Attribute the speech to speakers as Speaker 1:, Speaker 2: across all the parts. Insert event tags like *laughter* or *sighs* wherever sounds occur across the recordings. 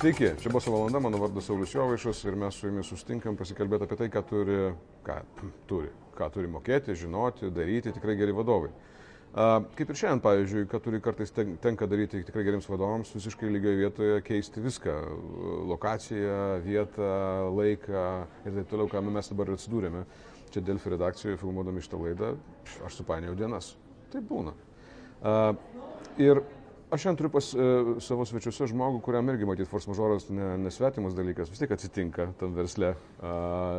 Speaker 1: Sveiki, čia buvo valanda, mano vardas Saulis Jovaišas ir mes su jumis sustinkam pasikalbėti apie tai, ką turi, ką turi, ką turi mokėti, žinoti, daryti tikrai geri vadovai. Kaip ir šiandien, pavyzdžiui, ką turi kartais tenka daryti tikrai geriems vadovams, visiškai lygioje vietoje keisti viską - lokaciją, vietą, laiką ir taip toliau, ką mes dabar atsidūrėme. Čia Delfi redakcijoje filmuodami šitą laidą, aš supainiau dienas. Tai būna. Ir Aš šiandien turiu pas e, savo svečiuose žmogų, kuriam irgi matyti force majoras ne, nesvetimas dalykas, vis tiek atsitinka tam versle, a,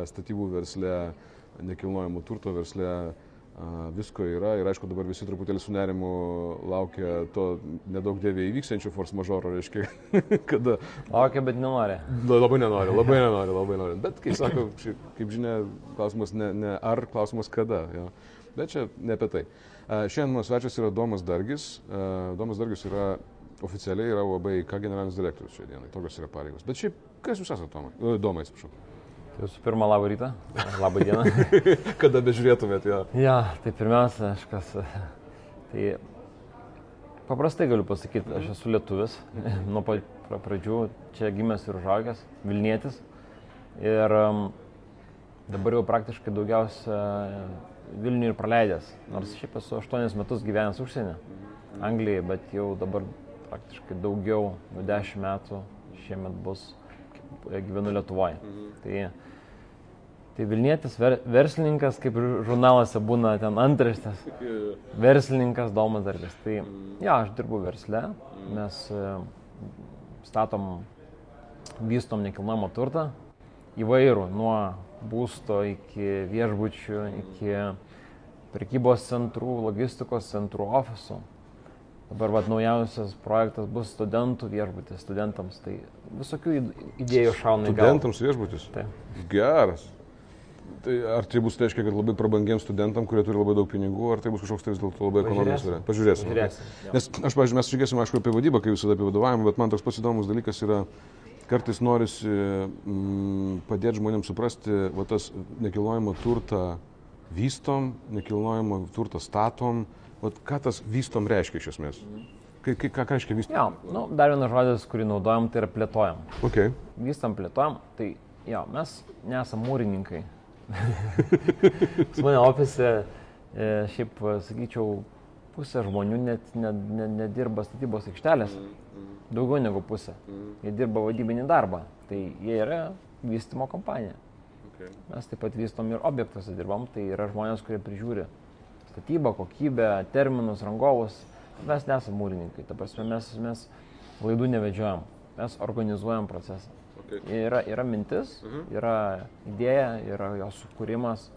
Speaker 1: statybų versle, nekilnojamo turto versle, a, visko yra ir aišku dabar visi truputėlį su nerimu laukia to nedaug dėvė įvyksiančio force majoro, reiškia, *laughs* kada...
Speaker 2: Laukia, bet nenori.
Speaker 1: La, labai nenori, labai nenori, labai nori. Bet, kai sako, kaip žinia, klausimas ne, ne ar, klausimas kada. Jo. Bet čia ne apie tai. Šiandien mano svečias yra Domas Dargis. Domas Dargis yra oficialiai yra UAB IK generalinis direktorius šią dieną. Tokios yra pareigos. Bet šiaip, kas jūs esate, Tomai? Domai, atsiprašau.
Speaker 2: Visų pirma, labą rytą. Labą dieną. *laughs*
Speaker 1: Kada bežiūrėtumėt jo?
Speaker 2: Ja, tai pirmiausia, aš kas. Tai paprastai galiu pasakyti, aš esu lietuvis. Nuo pradžių čia gimęs ir užaugęs, Vilnietis. Ir um, dabar jau praktiškai daugiausia Vilniui ir praleidęs. Nors šiaip esu 8 metus gyvenęs užsienį, Anglijoje, bet jau dabar praktiškai daugiau, nu 10 metų šiemet bus, gyvenu Lietuvoje. Mhm. Tai, tai Vilnietis ver, verslininkas, kaip ir žurnaluose būna ten antraštės. *laughs* Verslininkas Domas Darbės. Tai ja, aš dirbu versle, mes e, statom, vystom nekilnojamo turtą įvairų, nuo būsto iki viešbučių, iki prekybos centrų, logistikos centrų, ofisų. Dabar vad naujausias projektas bus studentų viešbutis, studentams. Tai visokių idėjų šauna
Speaker 1: į galvą. Studentams viešbutis? Taip. Geras. Tai ar tai bus, tai reiškia, kad labai prabangiems studentams, kurie turi labai daug pinigų, ar tai bus kažkoks tai vis dėlto labai ekonominis variantas? Pažiūrėsim. Pažiūrėsim. Nes aš, pažiūrėjau, mes žiūrėsim, aišku, apie vadybą, kaip visada apie vadovavimą, bet man toks pats įdomus dalykas yra, kartais norisi mm, padėti žmonėms suprasti, va tas nekilnojamo turtą vystom, nekilnojamo turtą statom, va ką tas vystom reiškia iš esmės? Kai, kai, ką reiškia vystom?
Speaker 2: Jo, nu, dar vienas žodis, kurį naudojam, tai yra plėtojam.
Speaker 1: Okay.
Speaker 2: Vystom plėtojam, tai jo, mes nesam mūrininkai. *laughs* Su mane ofise, e, šiaip sakyčiau, pusė žmonių net nedirba net, net statybos aikštelės. Mm daugiau negu pusė. Mm. Jie dirba vadybinį darbą, tai jie yra vystimo kompanija. Okay. Mes taip pat vystom ir objektuose dirbam, tai yra žmonės, kurie prižiūri statybą, kokybę, terminus, rangovus. Mes nesame mūrininkai, ta prasme mes, mes laidų nevedžiojam, mes organizuojam procesą. Okay. Yra, yra mintis, mhm. -huh. yra idėja, yra jo sukūrimas,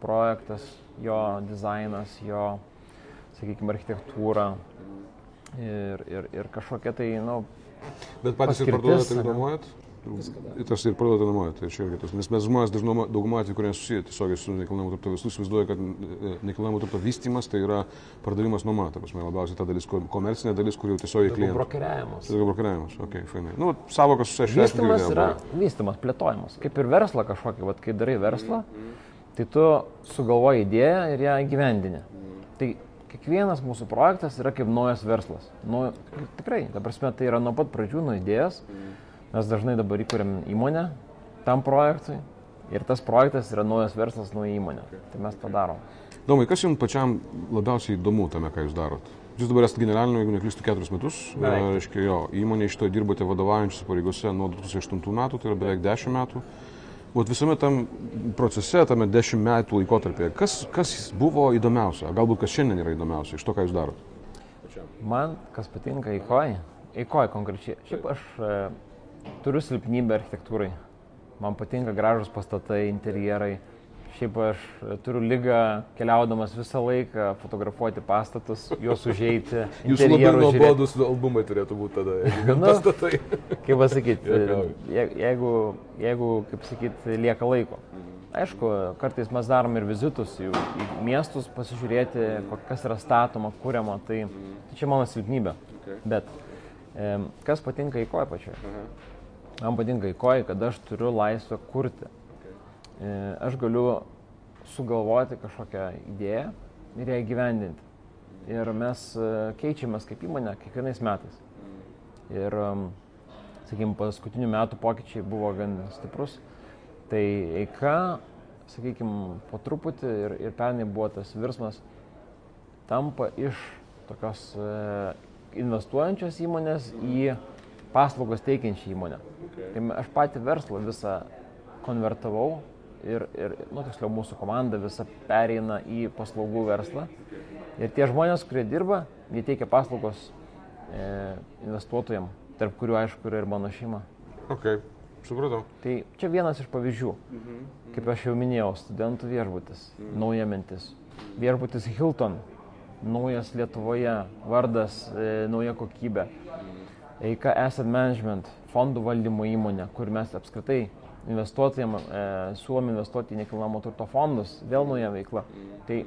Speaker 2: projektas, jo dizainas, jo, sakykime, architektūra, ir, ir, ir kažkokia tai, na, nu,
Speaker 1: Bet patys ir parduodate ir nuomojat? Tas ir parduodate nuomojat, tai čia irgi tas. Nes mes žmonės dažnai daugumą atvejų, kurie nesusiję tiesiogiai su nekilnojamo turto verslu, įsivaizduoja, kad e, nekilnojamo turto vystimas tai yra pardavimas nuoma. Ta prasme, labiausiai ta dalis, komercinė dalis, kur jau tiesiogiai klientai.
Speaker 2: Brokeriavimas.
Speaker 1: Tai yra brokeriavimas, ok, fainai. Nu, savokas su šešia.
Speaker 2: Vystimas yra vystimas, plėtojimas. Kaip ir verslą kažkokį, vat, kai darai verslą, tai tu sugalvoji idėją ir ją įgyvendini. Tai kiekvienas mūsų projektas yra kaip naujas verslas. Nu, tikrai, ta prasme, tai yra nuo pat pradžių, nuo idėjas. Mes dažnai dabar įkūrėm įmonę tam projektui ir tas projektas yra naujas verslas, nauja įmonė. Tai mes tą darom.
Speaker 1: Domai, kas jums pačiam labiausiai įdomu tame, ką jūs darot? Jūs dabar esate generaliniu, jeigu neklystu, keturis metus. Reiškia, jo, įmonė iš to dirbote vadovaujančiose pareigose nuo 2008 metų, tai yra beveik 10 metų. Vat visame tam procese, tame dešimt metų laikotarpėje, kas, kas buvo įdomiausia, galbūt kas šiandien yra įdomiausia iš to, ką jūs darote?
Speaker 2: Man, kas patinka įkoj, įkoj konkrečiai. Šiaip aš e, turiu silpnybę architektūrai. Man patinka gražus pastatai, interjerai. Šiaip aš turiu lygą keliaudamas visą laiką fotografuoti pastatus, juos užeiti. *laughs*
Speaker 1: Jūsų labai nuobodus albumai turėtų būti tada. *laughs*
Speaker 2: Nu, pastatai. Kaip pasakyti, *laughs* jeigu, jeigu, kaip sakyti, lieka laiko. Aišku, kartais mes darom ir vizitus į, į miestus, pasižiūrėti, kas yra statoma, kuriama, tai, tai čia mano silpnybė. Okay. Bet e, kas patinka į koją pačioje? Man patinka į koją, kad aš turiu laisvę kurti. E, aš galiu sugalvoti kažkokią idėją ir ją įgyvendinti. ir mes e, keičiamės kaip įmonė kiekvienais metais. Ir, sakykime, paskutinių metų pokyčiai buvo gan stiprus. Tai eika, sakykime, po truputį ir, ir pernai buvo tas virsmas, tampa iš tokios e, investuojančios įmonės į paslaugos teikiančią įmonę. Okay. Tai aš patį verslą visą konvertavau ir, ir nu, tiksliau, mūsų komanda visa pereina į paslaugų verslą. Ir tie žmonės, kurie dirba, jie teikia paslaugos e, investuotojams, tarp kurių, aišku, yra ir mano šeima.
Speaker 1: Okay. Supratau.
Speaker 2: Tai čia vienas iš pavyzdžių. Mhm. Kaip aš jau minėjau, studentų viešbutis, mhm. nauja mintis. Viešbutis Hilton, naujas Lietuvoje, vardas, e, nauja kokybė. EIK Asset Management, fondų valdymo įmonė, kur mes apskritai investuotojams e, siūlom investuoti į nekilnojamo turto fondus, vėl nauja veikla. Tai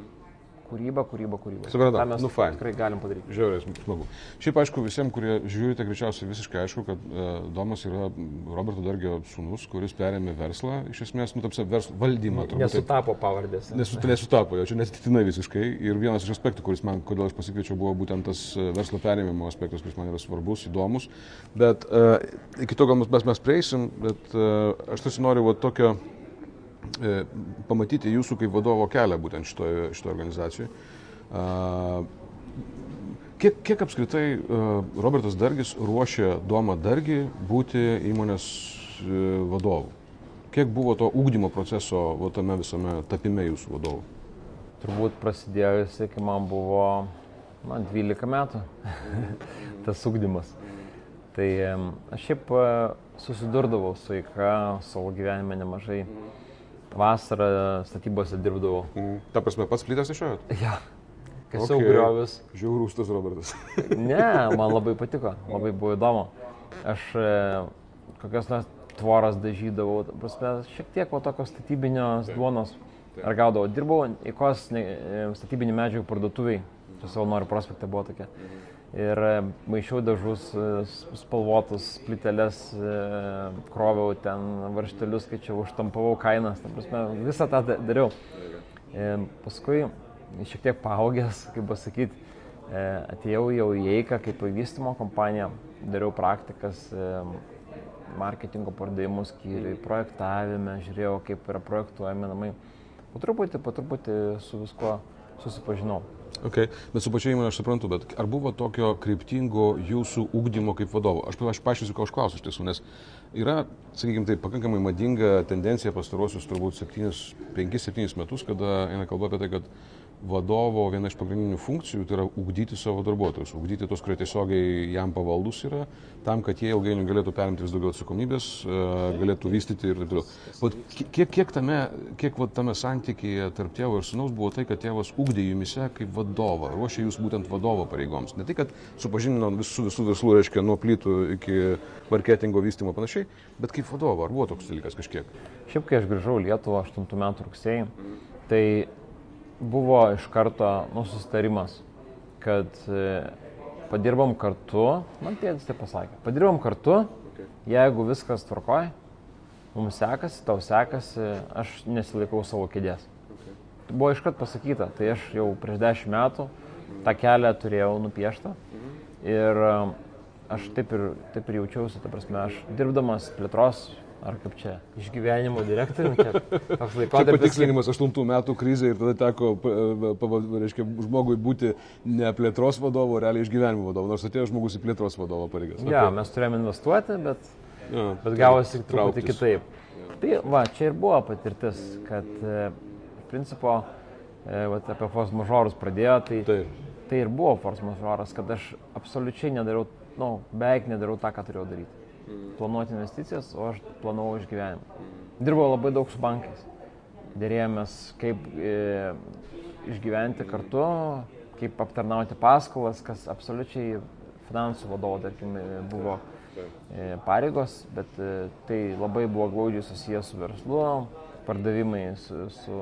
Speaker 2: kūryba, kūryba, kūryba.
Speaker 1: Supratau, mes nu, fine.
Speaker 2: tikrai galim padaryti.
Speaker 1: Žiauriai smagu. Šiaip aišku, visiems, kurie žiūrite, greičiausiai visiškai aišku, kad uh, Domas yra Roberto Dargio sūnus, kuris perėmė verslą, iš esmės, nu, tamsia, verslo valdymą.
Speaker 2: Turbūt, nesutapo pavardės.
Speaker 1: Nesut, nesutapo, jo čia nesitiktinai visiškai. Ir vienas iš aspektų, kuris man, kodėl aš pasikviečiau, buvo būtent tas e, verslo perėmimo aspektas, kuris man yra svarbus, įdomus. Bet uh, iki to gal mes, mes prieisim, bet uh, aš tarsi noriu va, tokio pamatyti jūsų kaip vadovo kelią būtent šitoje, šitoje organizacijoje. Kiek, kiek apskritai e, Robertas Dargis ruošė Domą Dargį būti įmonės e, vadovu? Kiek buvo to ūkdymo proceso va, tame visame tapime jūsų vadovu?
Speaker 2: Turbūt prasidėjo jisai, kai man buvo man 12 metų *laughs* tas ūkdymas. Tai aš šiaip susidurdavau su įka savo gyvenime nemažai. Mm vasarą statybose dirbdavau.
Speaker 1: Mm. Ta prasme, pats plytas išiojot?
Speaker 2: Ja. Kasiau okay. griovius.
Speaker 1: Žiaurūs tas Robertas. *laughs*
Speaker 2: ne, man labai patiko, labai buvo įdomu. Aš e, kokias nors tvoras dažydavau, prasme, šiek tiek po tokios statybinės duonos ar gaudavau. Dirbau įkos e, statybinių medžiagų parduotuviai, čia savo noriu prospekte buvo tokia. Mhm ir e, maišiau dažus, e, spalvotus plyteles, e, kroviau ten varštelius, skaičiau, užtampavau kainas, ta prasme, visą tą dariau. Paskui šiek tiek paaugęs, kaip pasakyti, atėjau jau į Eiką kaip vystymo kompaniją, dariau praktikas marketingo pardavimų skyriui, projektavime, žiūrėjau, kaip yra projektuojami namai. Po truputį, po truputį su viskuo susipažinau.
Speaker 1: Okay. Bet su pačia įmonė aš suprantu, bet ar buvo tokio kryptingo jūsų ūkdymo kaip vadovo? Aš, aš paaiškinsiu, ko aš klausiu iš tiesų, nes yra, sakykime, tai pakankamai madinga tendencija pastarosius turbūt 5-7 metus, kada eina kalba apie tai, kad vadovo viena iš pagrindinių funkcijų tai yra ugdyti savo darbuotojus, ugdyti tos, kurie tiesiogiai jam pavaldus yra, tam, kad jie ilgainiui galėtų perimti vis daugiau atsakomybės, e, galėtų vystyti ir taip toliau. Kiek, kiek, tame, kiek va, tame santykėje tarp tėvo ir sunaus buvo tai, kad tėvas ugdė jumise kaip vadovą, ruošė jūs būtent vadovo pareigoms. Ne tai, kad supažindino visų, visų verslų, reiškia, nuo plytų iki marketingo vystymo panašiai, bet kaip vadovo, ar buvo toks dalykas kažkiek?
Speaker 2: Šiaip, kai aš grįžau Lietuvą 8 metų rugsėjai, tai buvo iš karto nu, susitarimas, kad e, padirbam kartu, man tėtis tai pasakė, padirbam kartu, jeigu viskas tvarkoj, mums sekasi, tau sekasi, aš nesilaikau savo kėdės. Buvo iškart pasakyta, tai aš jau prieš dešimt metų tą kelią turėjau nupieštą ir e, aš taip ir, taip ir jaučiausi, ta prasme, aš dirbdamas plėtros ar kaip čia, išgyvenimo direktoriumi, toks laikotarpis.
Speaker 1: Tai patikslinimas 8 metų krizė ir tada teko, reiškia, žmogui būti ne plėtros vadovu, realiai išgyvenimo vadovu, nors atėjo žmogus į plėtros vadovo pareigas.
Speaker 2: Ja, okay. mes turėjome investuoti, bet, ja, bet gavosi truputį kitaip. Ja. Tai va, čia ir buvo patirtis, kad e, principo, e, va, apie force majorus pradėjo, tai, tai. tai ir buvo force majoras, kad aš absoliučiai nedariau, na, nu, beveik nedariau tą, ką turėjau daryti planuoti investicijas, o aš planavau išgyvenimą. Dirbau labai daug su bankais. Dėrėjomės, kaip e, išgyventi kartu, kaip aptarnauti paskolas, kas absoliučiai finansų vadovo, tarkim, buvo e, pareigos, bet e, tai labai buvo glaudžiai susijęs su verslu, pardavimai, su, su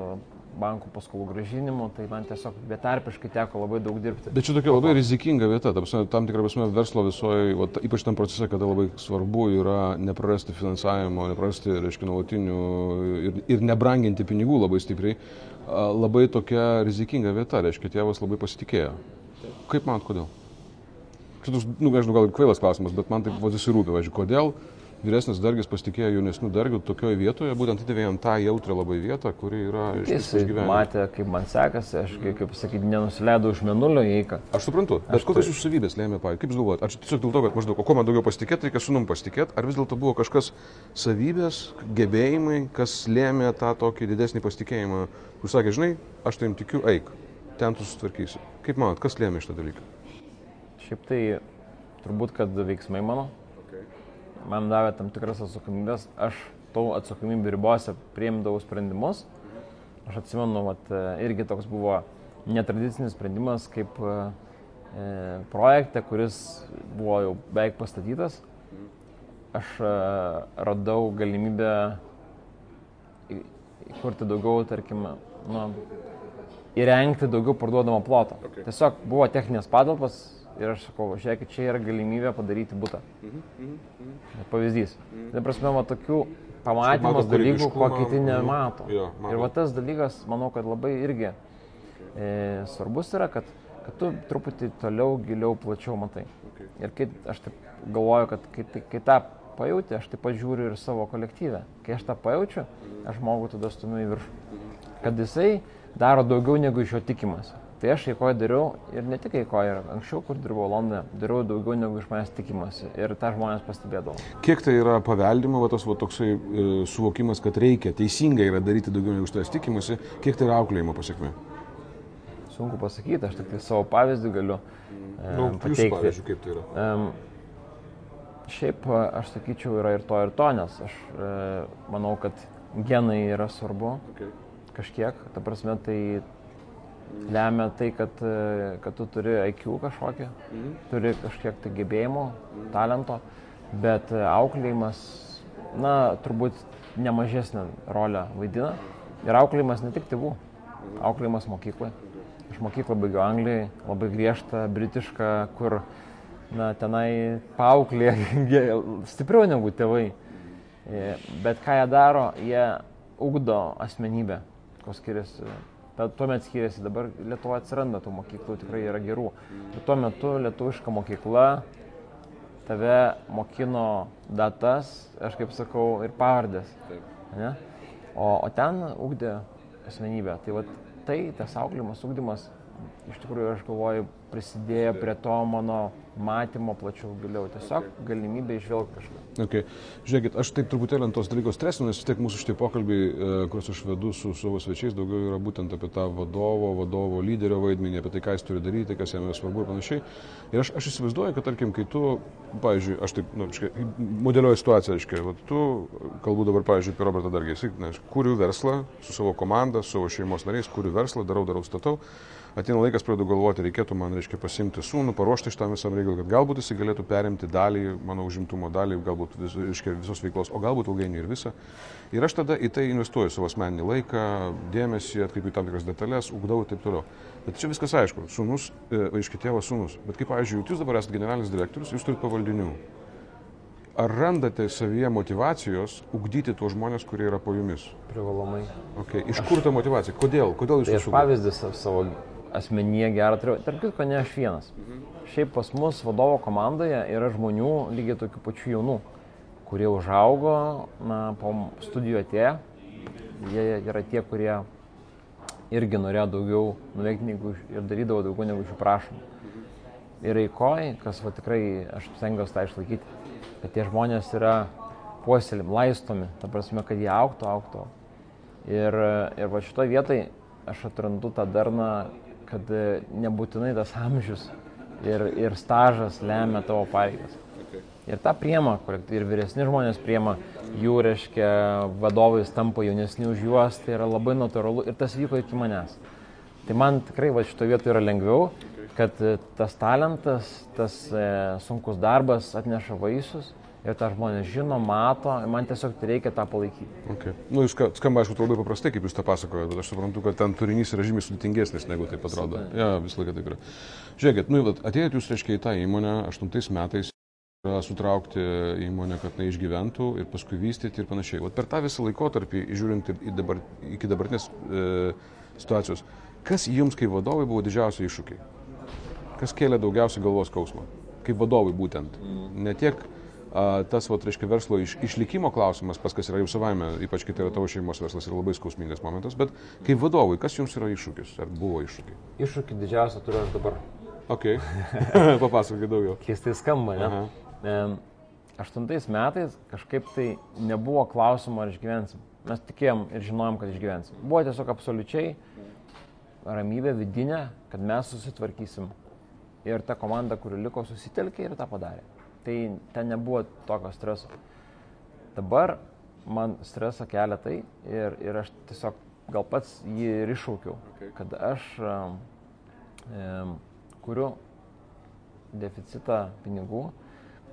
Speaker 2: bankų paskolų gražinimu, tai man tiesiog betarpiškai teko labai daug dirbti.
Speaker 1: Bet čia tokia labai rizikinga vieta, tam, tam tikrą prasme verslo visoje, ypač tam procese, kada labai svarbu yra neprarasti finansavimo, neprarasti, reiškia, nuolatinių ir, ir nebranginti pinigų labai stipriai, labai tokia rizikinga vieta, reiškia, tėvas labai pasitikėjo. Kaip manot, kodėl? Šitus, nu, nežinau, gal kvailas klausimas, bet man taip vadisi rūpi, važiuoju, kodėl vyresnis dargis pasitikėjo jaunesnių dargių tokioje vietoje, būtent atidavė jam tą jautrę labai vietą, kuri yra
Speaker 2: Jis matė, kaip man sekasi, aš, kaip, kaip sakyti, nenusileidau iš menulio į eiką.
Speaker 1: Aš suprantu, bet aš kokios jūsų savybės lėmė, pavyzdžiui, kaip jūs galvojate, ar tiesiog dėl to, kad maždaug, o kuo man daugiau pasitikėti, reikia sunum pasitikėti, ar vis dėlto buvo kažkas savybės, gebėjimai, kas lėmė tą tokį didesnį pasitikėjimą, kur sakė, žinai, aš tai jums tikiu, eik, ten tu sutvarkysi. Kaip manot, kas lėmė šitą dalyką?
Speaker 2: Šiaip tai turbūt, kad veiksmai mano man davė tam tikras atsakomybės, aš tų atsakomybių ribose priimdavau sprendimus. Aš atsimenu, vat, irgi toks buvo netradicinis sprendimas kaip e, projekte, kuris buvo jau beveik pastatytas. Aš e, radau galimybę įkurti daugiau, tarkim, nu, įrengti daugiau parduodamo ploto. Okay. Tiesiog buvo techninės patalpas, Ir aš sakau, žiūrėkit, čia yra galimybė padaryti būtą. Mhm, mhm, mhm. Pavyzdys. Mhm. Tai prasme, va tokių pamatymas dalykų, ko kiti nemato. Jo, ir va tas dalykas, manau, kad labai irgi e, svarbus yra, kad, kad tu truputį toliau, giliau, plačiau matai. Okay. Ir kai aš taip galvoju, kad kai, kai, kai tą pajūti, aš taip pat žiūriu ir savo kolektyvę. Kai aš tą pajaučiu, aš žmogų tada stumiu į viršų. Kad jisai daro daugiau negu iš jo tikimasi. Tai aš eikoje dariau ir ne tik eikoje, anksčiau, kur dirbau Londone, dariau daugiau negu iš manęs tikimasi ir tą žmonės pastebėdavo.
Speaker 1: Kiek tai yra paveldima, va, tas va, toksai e, suvokimas, kad reikia, teisingai yra daryti daugiau negu iš tavęs tikimasi, kiek tai yra auklėjimo pasiekme?
Speaker 2: Sunku pasakyti, aš tik tai savo pavyzdį galiu e, nu, pateikti.
Speaker 1: Pavyzdžiui, kaip tai yra? Um,
Speaker 2: šiaip aš sakyčiau, yra ir to, ir to, nes aš e, manau, kad genai yra svarbu okay. kažkiek, ta prasme, tai lemia tai, kad, e, kad tu turi IQ kažkokį, mhm. turi kažkiek tai gebėjimų, mhm. talento, bet e, auklėjimas, na, turbūt nemažesnę rolę vaidina. Ir auklėjimas ne tik tėvų, mhm. auklėjimas mokykloje. Aš mokyklą baigiau Anglijai, labai griežta, britiška, kur, na, tenai paauklė *laughs* stipriau negu tėvai. E, bet ką jie daro, jie ugdo asmenybę, ko skiriasi tuomet skiriasi, dabar Lietuvoje atsiranda tų mokyklų, tikrai yra gerų. Bet tuo metu lietuviška mokykla tave mokino datas, aš kaip sakau, ir pavardės. O, o ten ugdė asmenybę. Tai va tai, tas auklėjimas, ugdymas, iš tikrųjų, aš galvoju, prisidėjo prie to mano matymo plačiau giliau. Tiesiog galimybė išvelgti kažką.
Speaker 1: Okay. Žiūrėkit, aš taip truputėlį ant tos dalykos stresinu, nes tiek mūsų šitie pokalbiai, e, kuriuos aš vedu su savo svečiais, daugiau yra būtent apie tą vadovo, vadovo lyderio vaidmenį, apie tai, ką jis turi daryti, kas jam yra svarbu ir panašiai. Ir aš, aš įsivaizduoju, kad tarkim, kai tu, pavyzdžiui, aš taip, nu, modelioju situaciją, aiškiai, vat, tu, kalbu dabar, pavyzdžiui, apie Robertą Dargį, jis, kuriu verslą su savo komanda, su savo šeimos nariais, kuriu verslą, darau, darau, statau ateina laikas, pradedu galvoti, reikėtų man, reiškia, pasimti sūnų, paruošti šitam visam reikalui, kad galbūt jis galėtų perimti dalį, mano užimtumo dalį, galbūt vis, reiškia, visos veiklos, o galbūt ilgainiui ir visą. Ir aš tada į tai investuoju savo asmeninį laiką, dėmesį, atkreipiu tam tikras detalės, ugdau ir taip toliau. Bet čia viskas aišku, sūnus, e, aiškiai tėvas sūnus. Bet kaip, pavyzdžiui, jūs dabar esate generalinis direktorius, jūs turite pavaldinių. Ar randate savyje motivacijos ugdyti tuos žmonės, kurie yra po jumis?
Speaker 2: Privalomai.
Speaker 1: Okay. Iš kur ta motivacija? Kodėl? Kodėl jūs
Speaker 2: tai aš pavyzdį savo asmenyje gerą turiu. Tarp kitko, ne aš vienas. Mhm. Šiaip pas mus vadovo komandoje yra žmonių lygiai tokių pačių jaunų, kurie užaugo, na, po studijų atėję. Jie yra tie, kurie irgi norėjo daugiau nuveikti negu, ir darydavo daugiau negu iš jų prašom. Mhm. Ir eikoj, kas va tikrai aš stengiuosi tą išlaikyti, kad tie žmonės yra puoselim, laistomi, ta prasme, kad jie auktų, auktų. Ir, ir va šitoje vietoje aš atrandu tą darną kad e, nebūtinai tas amžius ir, ir stažas lemia tavo pareigas. Okay. Ir tą priema, ir vyresni žmonės priema, jų, reiškia, vadovais tampa jaunesni už juos, tai yra labai natūralu ir tas vyko iki manęs. Tai man tikrai va šito vietoje yra lengviau, kad e, tas talentas, tas e, sunkus darbas atneša vaisius ir tą žmonės žino, mato, man tiesiog reikia tą palaikyti.
Speaker 1: Okay. Nu, jūs skamba, aišku, labai paprastai, kaip jūs tą pasakojate, bet aš suprantu, kad ten turinys yra žymiai sudėtingesnis, negu tai atrodo. Visada. Ja, visą laiką taip yra. Žiūrėkit, nu, atėjot jūs, reiškia, į tą įmonę 8 metais sutraukti įmonę, kad jinai išgyventų ir paskui vystyti ir panašiai. Vat per tą visą laikotarpį, žiūrint dabar, iki dabartinės e, situacijos, kas jums kaip vadovai buvo didžiausi iššūkiai? Kas kėlė daugiausiai galvos skausmą? Kaip vadovui būtent. Ne tiek tas, va, reiškia, verslo iš, išlikimo klausimas, pas kas yra jau savaime, ypač kai tai yra tavo šeimos verslas, yra labai skausmingas momentas, bet kaip vadovui, kas jums yra iššūkis? Ar buvo iššūkiai?
Speaker 2: Iššūkį didžiausią turiu aš dabar.
Speaker 1: Ok, *laughs* *laughs* papasakokit daugiau.
Speaker 2: Keistai skamba, ne? E, aštuntais metais kažkaip tai nebuvo klausimo, ar išgyvensim. Mes tikėjom ir žinojom, kad išgyvensim. Buvo tiesiog absoliučiai ramybė vidinė, kad mes susitvarkysim. Ir ta komanda, kuri liko, susitelkė ir tą padarė. Tai ten nebuvo tokio streso. Dabar man stresą kelia tai ir, ir aš tiesiog gal pats jį ir iššaukiau, okay. kad aš um, kuriu deficitą pinigų,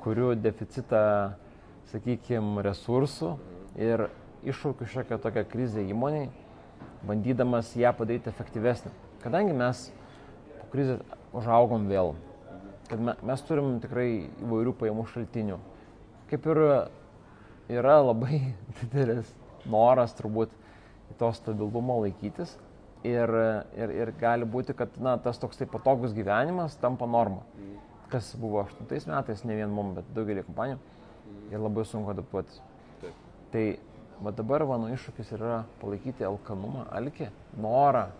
Speaker 2: kuriu deficitą, sakykime, resursų ir iššaukiu šiokią tokią krizę įmoniai, bandydamas ją padaryti efektyvesnį. Kadangi mes po krizės užaugom vėl, kad me, mes turim tikrai įvairių pajamų šaltinių. Kaip ir yra labai *laughs* didelis noras turbūt to stabilumo laikytis ir, ir, ir gali būti, kad na, tas toksai patogus gyvenimas tampa norma. Kas buvo 8 metais, ne vien mum, bet daugelį kompanijų. Ir labai sunku adaptuotis. Tai va dabar mano iššūkis yra palaikyti alkanumą, alkį, norą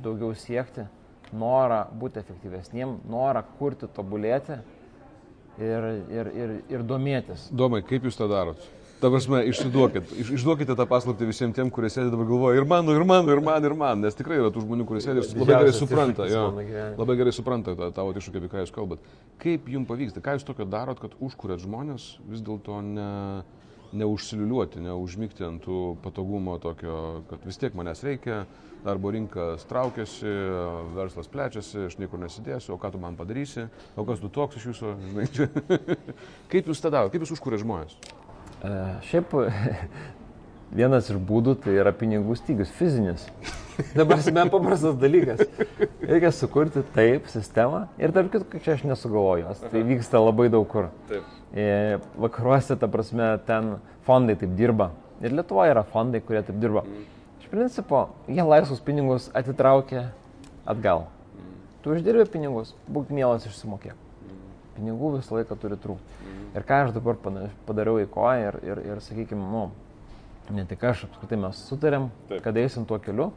Speaker 2: daugiau siekti, norą būti efektyvesniem, norą kurti, tobulėti ir, ir, ir, ir domėtis.
Speaker 1: Domai, kaip jūs tą darot? Ta prasme, išsiduokit, iš, išduokite tą paslaptį visiems tiem, kurie sėdi dabar galvoja ir mano, ir mano, ir man, ir man, nes tikrai yra tų žmonių, kurie sėdi ir labai gerai supranta, jo, labai gerai supranta tą tavo iššūkį, apie ką jūs kalbat. Kaip jums pavyksta, ką jūs tokio darot, kad užkuriat žmonės vis dėlto ne neužsiliuliuoti, neužmygti ant tų patogumo tokio, kad vis tiek manęs reikia, darbo rinka traukiasi, verslas plečiasi, aš niekur nesidėsiu, o ką tu man padarysi, o kas tu toks iš jūsų, žinai. *laughs* kaip jūs tą darote, kaip jūs užkūrė žmonės?
Speaker 2: E, šiaip *laughs* vienas iš būdų tai yra pinigų stygius, fizinis. Dabar esame paprastas dalykas. Reikia sukurti taip sistemą ir tarp kitų, čia aš nesugalvoju, tai vyksta labai daug kur. Taip. E, vakaruose, ta prasme, ten fondai taip dirba. Ir Lietuvoje yra fondai, kurie taip dirba. Mm. Iš principo, jie laisvus pinigus atitraukia atgal. Mm. Tu uždirbi pinigus, būk mielas išsimokėk. Mm. Pinigų visą laiką turi trūkti. Mm. Ir ką aš dabar padariau į koją ir, ir, ir sakykime, nu, ne tik aš, apskritai mes sutarėm, Taip. kad eisim tuo keliu,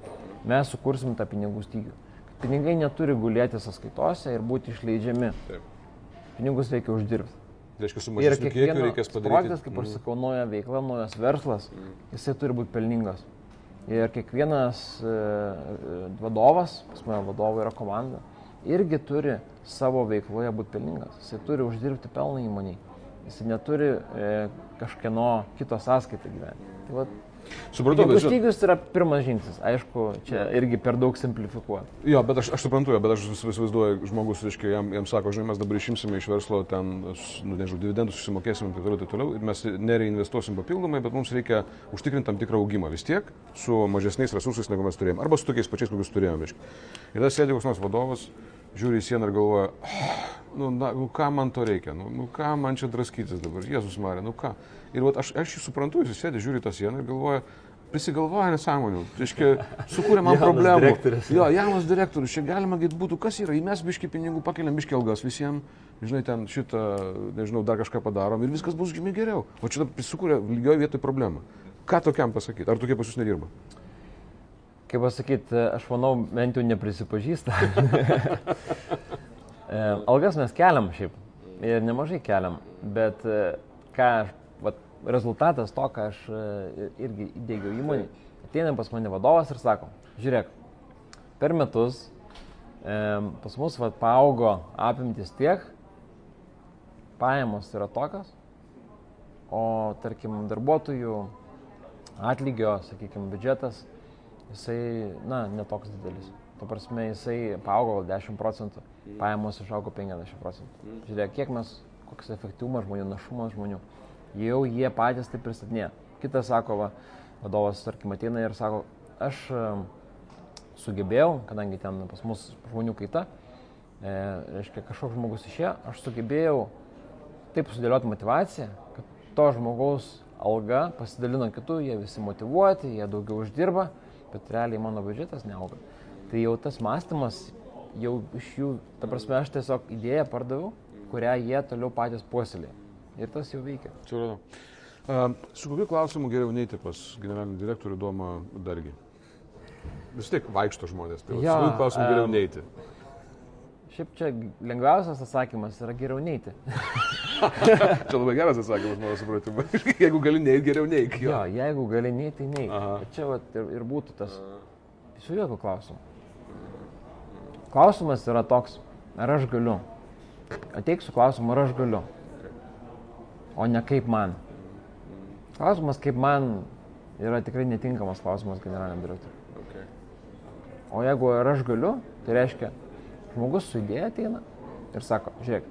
Speaker 2: mes sukursim tą pinigų stygių. Pinigai neturi gulėti sąskaitose ir būti išleidžiami. Taip. Pinigus reikia uždirbti.
Speaker 1: Tai reiškia, su mažesniu kiekiu reikės padaryti.
Speaker 2: Projektas, kaip aš mm. sakau, nauja veikla, naujas verslas, mm. jisai turi būti pelningas. Ir kiekvienas e, vadovas, pas mane vadovai yra komanda, irgi turi savo veikloje būti pelningas. Jisai turi uždirbti pelną įmoniai. Jisai neturi e, kažkieno kito sąskaitą gyventi. Va,
Speaker 1: Supratau,
Speaker 2: bet... Stygius yra pirmas žingsnis, aišku, čia irgi per daug simplifikuoti.
Speaker 1: Jo, bet aš, aš suprantu, bet aš įsivaizduoju, žmogus, reiškia, jam, jam sako, žinai, mes dabar išimsime iš verslo ten, nu, nežinau, dividendus susimokėsime ir taip toliau, taip toliau, ir mes nereinvestuosim papildomai, bet mums reikia užtikrinti tam tikrą augimą vis tiek su mažesniais resursais, negu mes turėjome, arba su tokiais pačiais, kokius turėjome. Reiškia. Ir tas sėdi koks nors vadovas, žiūri į sieną ir galvoja, oh, *sighs* nu, na, nu, ką man to reikia, nu, nu ką man čia draskytis dabar, Jėzus Marė, nu ką. Ir vat, aš, aš jį suprantu, jis sėdi, žiūri tą sieną ir galvoja, prisigalvoja nesąmonių, reiškia, sukūrė man problemų. Direktorius. Jo, jaunas direktorius, čia galima gait būtų, kas yra, įmes biški pinigų, pakeliam biški algas visiems, žinai, ten šitą, nežinau, dar kažką padarom ir viskas bus žymiai geriau. O čia sukūrė lygioje vietoje problemą. Ką tokiam pasakyti? Ar tokie pas jūs nedirba?
Speaker 2: Kaip pasakyti, aš manau, bent jau neprisipažįsta. *laughs* E, algas mes keliam šiaip. Ir nemažai keliam, bet e, ką aš rezultatas to, ką aš e, irgi įdėgiau įmonį, ateina pas mane vadovas ir sako, žiūrėk, per metus e, pas mus va, paaugo apimtis tiek, pajamos yra tokios, o tarkim darbuotojų atlygio, sakykime, biudžetas, jisai, na, netoks didelis. Tuo prasme, jisai paaugo 10 procentų, pajamos išaugo 50 procentų. Žiūrėk, kiek mes, koks efektyvumas žmonių, našumas žmonių jau jie patys tai pristatinė. Kitas sako, va, vadovas, tarkim, ateina ir sako, aš sugebėjau, kadangi ten pas mus žmonių kaita, e, reiškia, kažkoks žmogus išėjo, aš sugebėjau taip sudėlioti motivaciją, kad to žmogaus alga pasidalino kitų, jie visi motivuoti, jie daugiau uždirba, bet realiai mano biudžetas neauga. Tai jau tas mąstymas jau iš jų, ta prasme, aš tiesiog idėją pardaviau, kurią jie toliau patys puoselė. Ir tas jau veikia.
Speaker 1: Supratau. Uh, su kokiu klausimu geriau neiti pas generalinį direktorių Domą Dargį? Vis tiek vaikšto žmonės, tai ja, su kokiu klausimu geriau
Speaker 2: em,
Speaker 1: neiti?
Speaker 2: Šiaip čia lengviausias atsakymas yra geriau neiti. *laughs*
Speaker 1: Čia labai geras atsakymas, mano supratimu. *laughs* Jeigu gali neiti, geriau neik.
Speaker 2: Jo, jeigu gali neiti.
Speaker 1: Aha.
Speaker 2: Bet Čia vat, ir, ir būtų tas. Su jokių klausimų. Klausimas yra toks, ar aš galiu. Ateik su klausimu, ar aš galiu. O ne kaip man. Klausimas, kaip man, yra tikrai netinkamas klausimas generaliniam direktoriui.
Speaker 1: Okay.
Speaker 2: O jeigu ar aš galiu, tai reiškia, žmogus su idėja ateina ir sako, žiūrėk,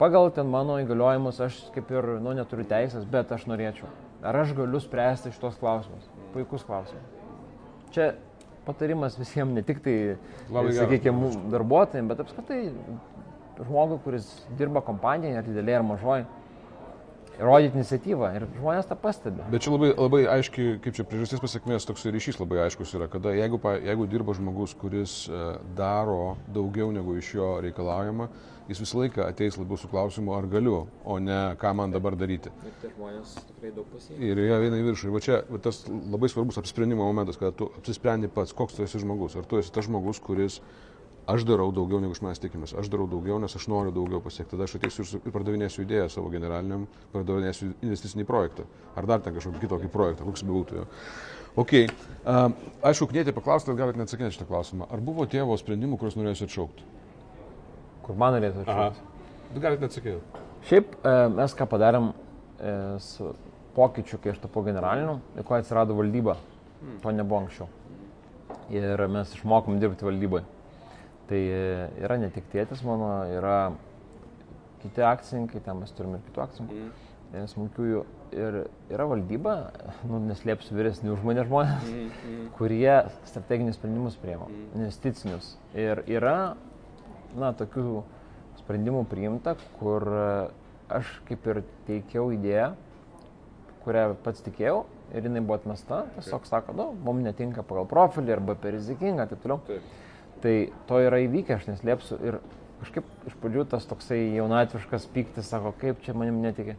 Speaker 2: pagal ten mano įgaliojimus aš kaip ir, nu, neturiu teisės, bet aš norėčiau. Ar aš galiu spręsti šitos klausimus? Puikus klausimas. Čia patarimas visiems, ne tik tai, sakykime, darbuotojams, bet apskritai žmogui, kuris dirba kompanijoje, ar didelėje, ar mažoje, rodyti iniciatyvą ir žmonės tą pastebi.
Speaker 1: Bet čia labai, labai aiškiai, kaip čia priežastis pasiekmės, toks ryšys labai aiškus yra, kada jeigu, pa- jeigu dirba žmogus, kuris e, daro daugiau negu iš jo reikalaujama, jis visą laiką ateis labiau su klausimu, ar galiu, o ne ką man dabar daryti.
Speaker 2: Ir tie žmonės tikrai daug pasiekia.
Speaker 1: Ir jie eina į viršų. Ir va čia va tas labai svarbus apsisprendimo momentas, kada tu apsisprendi pats, koks tu esi žmogus. Ar tu esi tas žmogus, kuris aš darau daugiau negu iš manęs tikimės. Aš darau daugiau, nes aš noriu daugiau pasiekti. Tada aš ateisiu ir pardavinėsiu idėją savo generaliniam, pardavinėsiu investicinį projektą. Ar dar ten kažkokį kitokį projektą, koks bebūtų jo. Ok. Um, aišku, knėti paklausti, galite neatsakinti šitą klausimą. Ar buvo tėvo sprendimų, kuriuos norėjote atšaukti?
Speaker 2: Kur man norėtų atšaukti.
Speaker 1: Bet galite neatsakyti.
Speaker 2: Šiaip e, mes ką padarėm e, su pokyčiu, kai aš tapau generaliniu, ir ko atsirado valdyba. To nebuvo anksčiau. Ir mes išmokom dirbti valdyboje. Tai e, yra ne tik tėtis mano, yra kiti akcininkai, ten mes turime ir kitų akcininkų, e, smulkiųjų. Ir yra valdyba, *laughs* nu, neslėpsiu vyresnių už mane žmonės, kurie strateginius sprendimus priema, investicinius. Ir yra, na, tokių sprendimų priimta, kur e, aš kaip ir teikiau idėją, kurią pats tikėjau ir jinai buvo atmesta, tiesiog sako, nu, mums netinka pagal profilį arba per rizikinga, taip toliau.
Speaker 1: Taip.
Speaker 2: Tai to yra įvykę, aš neslėpsiu ir kažkaip iš pradžių tas toksai jaunatviškas pyktis, sako, kaip čia manim netikė.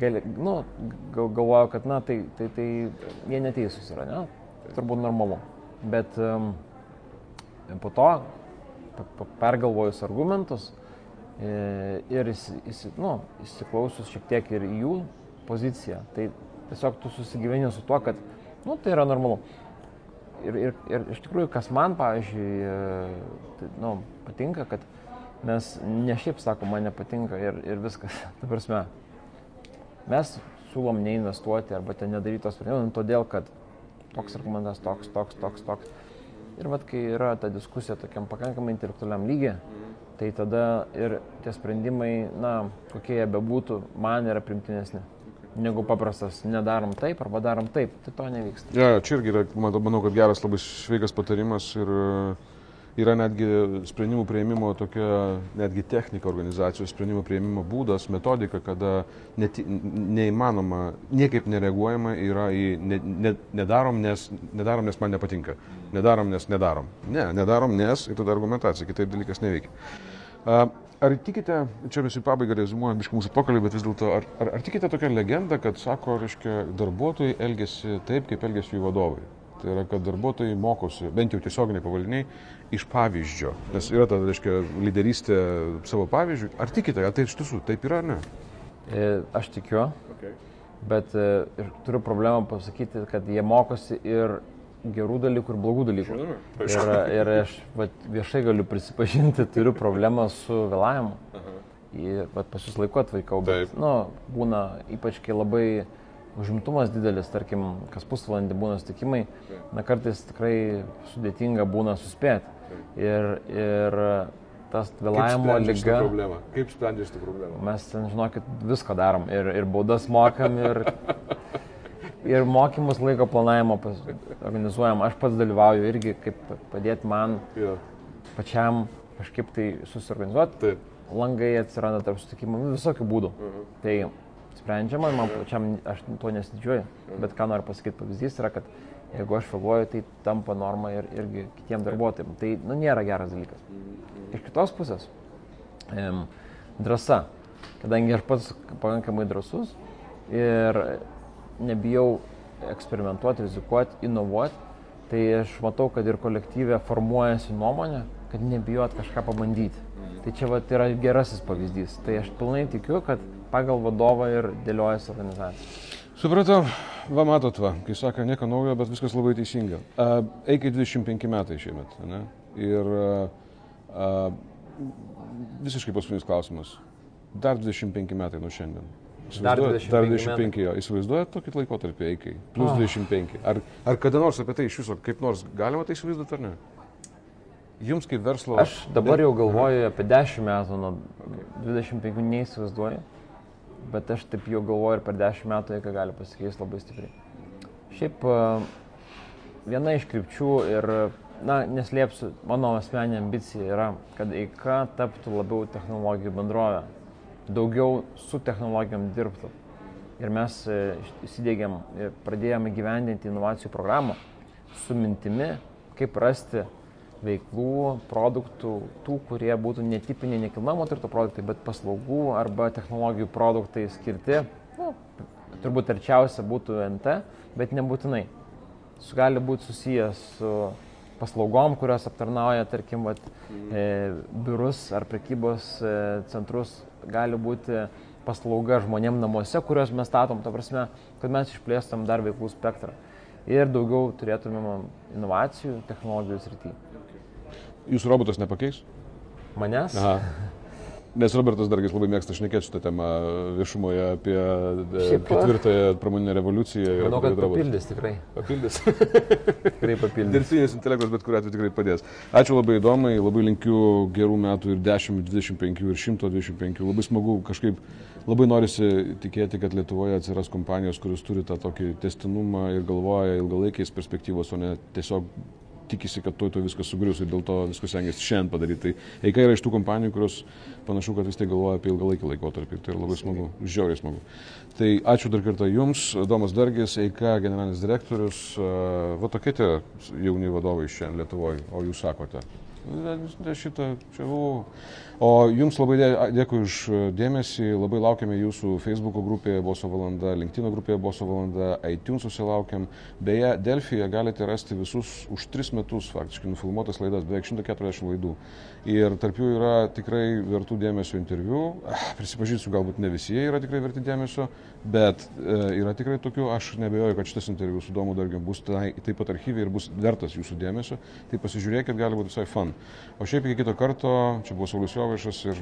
Speaker 2: Gali, nu, gal, galvoju, kad, na, tai, tai, tai jie neteisūs yra, ne? Turbūt normalu. Bet um, po to, pergalvojus argumentus e, ir įsi, įsi, nu, įsiklausus šiek tiek ir jų poziciją, tai tiesiog tu susigyveni su tuo, kad, nu, tai yra normalu. Ir, ir, ir iš tikrųjų, kas man, pavyzdžiui, tai, nu, patinka, kad mes ne šiaip sako, man nepatinka ir, ir viskas. *laughs* Ta prasme, mes siūlom neinvestuoti arba ten nedaryti tos sprendimų, todėl kad toks argumentas, toks, toks, toks, toks. Ir vad, kai yra ta diskusija tokiam pakankamai intelektualiam lygiai, tai tada ir tie sprendimai, na, kokie jie bebūtų, man yra primtinesni. Negu paprastas, nedarom taip arba darom taip, tai to nevyksta.
Speaker 1: Ja, čia irgi yra, man- manau, kad geras, labai sveikas patarimas ir e, yra netgi sprendimų prieimimo tokia, netgi technika organizacijos sprendimų prieimimo būdas, metodika, kada neti, neįmanoma, niekaip nereaguojama yra į ne, ne, nedarom, nes, nedarom, nes man nepatinka, nedarom, nes nedarom. Ne, nedarom, nes ir tada argumentacija, kitaip dalykas neveikia. Ar tikite, čia mes į pabaigą rezumuojam iš mūsų pokalbį, bet vis dėlto, ar, ar, ar tikite tokią legendą, kad, sako, reiškia, darbuotojai elgesi taip, kaip elgesi jų vadovai? Tai yra, kad darbuotojai mokosi, bent jau tiesioginiai pavaldiniai, iš pavyzdžio. Nes yra ta, reiškia, lyderystė savo pavyzdžių. Ar tikite, ar tai iš tiesų taip yra ar ne?
Speaker 2: E, Aš tikiu,
Speaker 1: Okay.
Speaker 2: bet e, ir turiu problemą pasakyti, kad jie mokosi ir gerų dalykų, ir blogų dalykų. Ir, ir aš vat, viešai galiu prisipažinti, turiu problemą su vėlavimu. Ir vat, pas jūs laiku atvykau, bet
Speaker 1: Taip.
Speaker 2: nu, būna ypač, kai labai užimtumas didelis, tarkim, kas pusvalandį būna sutikimai, na kartais tikrai sudėtinga būna suspėti. Ir, ir tas vėlavimo lyga.
Speaker 1: Kaip sprendžiate šitą problemą?
Speaker 2: Mes ten, žinokit, visko darom. Ir, ir baudas mokam, ir, *laughs* ir mokymus laiko planavimo organizuojam. Aš pats dalyvauju irgi, kaip padėti man
Speaker 1: Ja.
Speaker 2: pačiam kažkaip tai susiorganizuoti.
Speaker 1: Taip.
Speaker 2: Langai atsiranda tarp sutikimų, nu, visokių būdų. Tai sprendžiama, man pačiam, aš tuo nesididžiuoju. Bet ką noriu pasakyti, pavyzdys yra, kad Jeigu aš vėluoju, tai tampa norma ir irgi kitiem darbuotojams. Tai nu, nėra geras dalykas. Iš kitos pusės, em, drąsa. Kadangi aš pats pakankamai drasus ir nebijau eksperimentuoti, rizikuoti, inovuoti, tai aš matau, kad ir kolektyvė formuojasi nuomonė, kad nebijot kažką pabandyti. Tai čia vat, yra gerasis pavyzdys. Tai aš pilnai tikiu, kad pagal vadovą ir dėliojasi organizacija.
Speaker 1: Supratau, va matot, va, kai sako, nieko naujo, bet viskas labai teisinga. Uh, Eikai 25 metai šiemet, ne? Ir uh, visiškai paskutinis klausimas. Dar 25 metai nuo šiandien.
Speaker 2: Dar
Speaker 1: Įsivaizduojat?
Speaker 2: 25
Speaker 1: Dar 25 jo. Įsivaizduojat tokį laikotarpį eikai? Plus
Speaker 2: Ah.
Speaker 1: 25. Ar, ar kada nors apie tai iš viso, kaip nors galima tai įsivaizduoti ar ne? Jums kaip verslo...
Speaker 2: Aš dabar jau galvoju apie 10 metų, nuo 25 neįsivaizduoju, bet aš taip jau galvoju ir per 10 metų, ką gali pasikeisti labai stipriai. Šiaip a, viena iš krypčių ir, na, neslėpsiu, mano asmeninė ambicija yra, kad EIKA taptų labiau technologijų bendrovė, daugiau su technologijom dirbtų. Ir mes e, įsidėgiam ir pradėjome gyvendinti inovacijų programą su mintimi, kaip rasti veiklų, produktų, tų, kurie būtų netipiniai nekilnojamo turto produktai, bet paslaugų arba technologijų produktai skirti, nu, turbūt arčiausia būtų NT, bet nebūtinai. Su gali būti susijęs su paslaugom, kurios aptarnauja, tarkim, vat, e, biurus ar prekybos e, centrus, gali būti paslauga žmonėm namuose, kuriuos mes statom, ta prasme, kad mes išplėstam dar veiklų spektrą ir daugiau turėtumėm inovacijų technologijų srityje.
Speaker 1: Jūsų robotas nepakeis?
Speaker 2: Manęs?
Speaker 1: Aha. Nes Robertas Dargis labai mėgsta šnekėti šitą temą viešumoje apie e,
Speaker 2: Šiaip,
Speaker 1: ketvirtąją pramoninę revoliuciją.
Speaker 2: Manau, kad
Speaker 1: robotus.
Speaker 2: papildys tikrai.
Speaker 1: Papildys. *laughs*
Speaker 2: Tikrai papildys.
Speaker 1: Dirbtinis intelektas bet kuriuo atveju tikrai padės. Ačiū labai įdomai, labai linkiu gerų metų ir 10, 25 ir 125. Labai smagu kažkaip, labai norisi tikėti, kad Lietuvoje atsiras kompanijos, kurios turi tą tokį testinumą ir galvoja ilgalaikiais perspektyvos, o ne tiesiog tikisi, kad tuoj to viskas sugrius ir dėl to viskas stengiasi šiandien padaryti. Tai Eika yra iš tų kompanijų, kurios panašu, kad vis tiek galvoja apie ilgalaikį laikotarpį. Tai yra labai smagu, žiauriai smagu. Tai ačiū dar kartą Jums, Domas Dargis, Eika generalinis direktorius. E, Va tokie tie jauni vadovai šiandien Lietuvoje, o Jūs sakote. Šitą, čia buvau. O Jums labai dė- dėkui už dėmesį, labai laukiame Jūsų Facebook grupėje Boso valanda, LinkedIn grupėje Boso valanda, iTunes susilaukiam. Beje, Delfyje galite rasti visus už 3 metus faktiškai nufilmuotas laidas, beveik 140 laidų. Ir tarp jų yra tikrai vertų dėmesio interviu. Ah, Prisipažinsiu, galbūt ne visi jie yra tikrai verti dėmesio, bet e, yra tikrai tokių, aš nebejoju, kad šitas interviu su Domu Dargiu bus tai, taip pat archyviai ir bus vertas jūsų dėmesio. Tai pasižiūrėkit, gali būti visai fun. O šiaip iki kito karto, čia buvo Saulis Jovaišas ir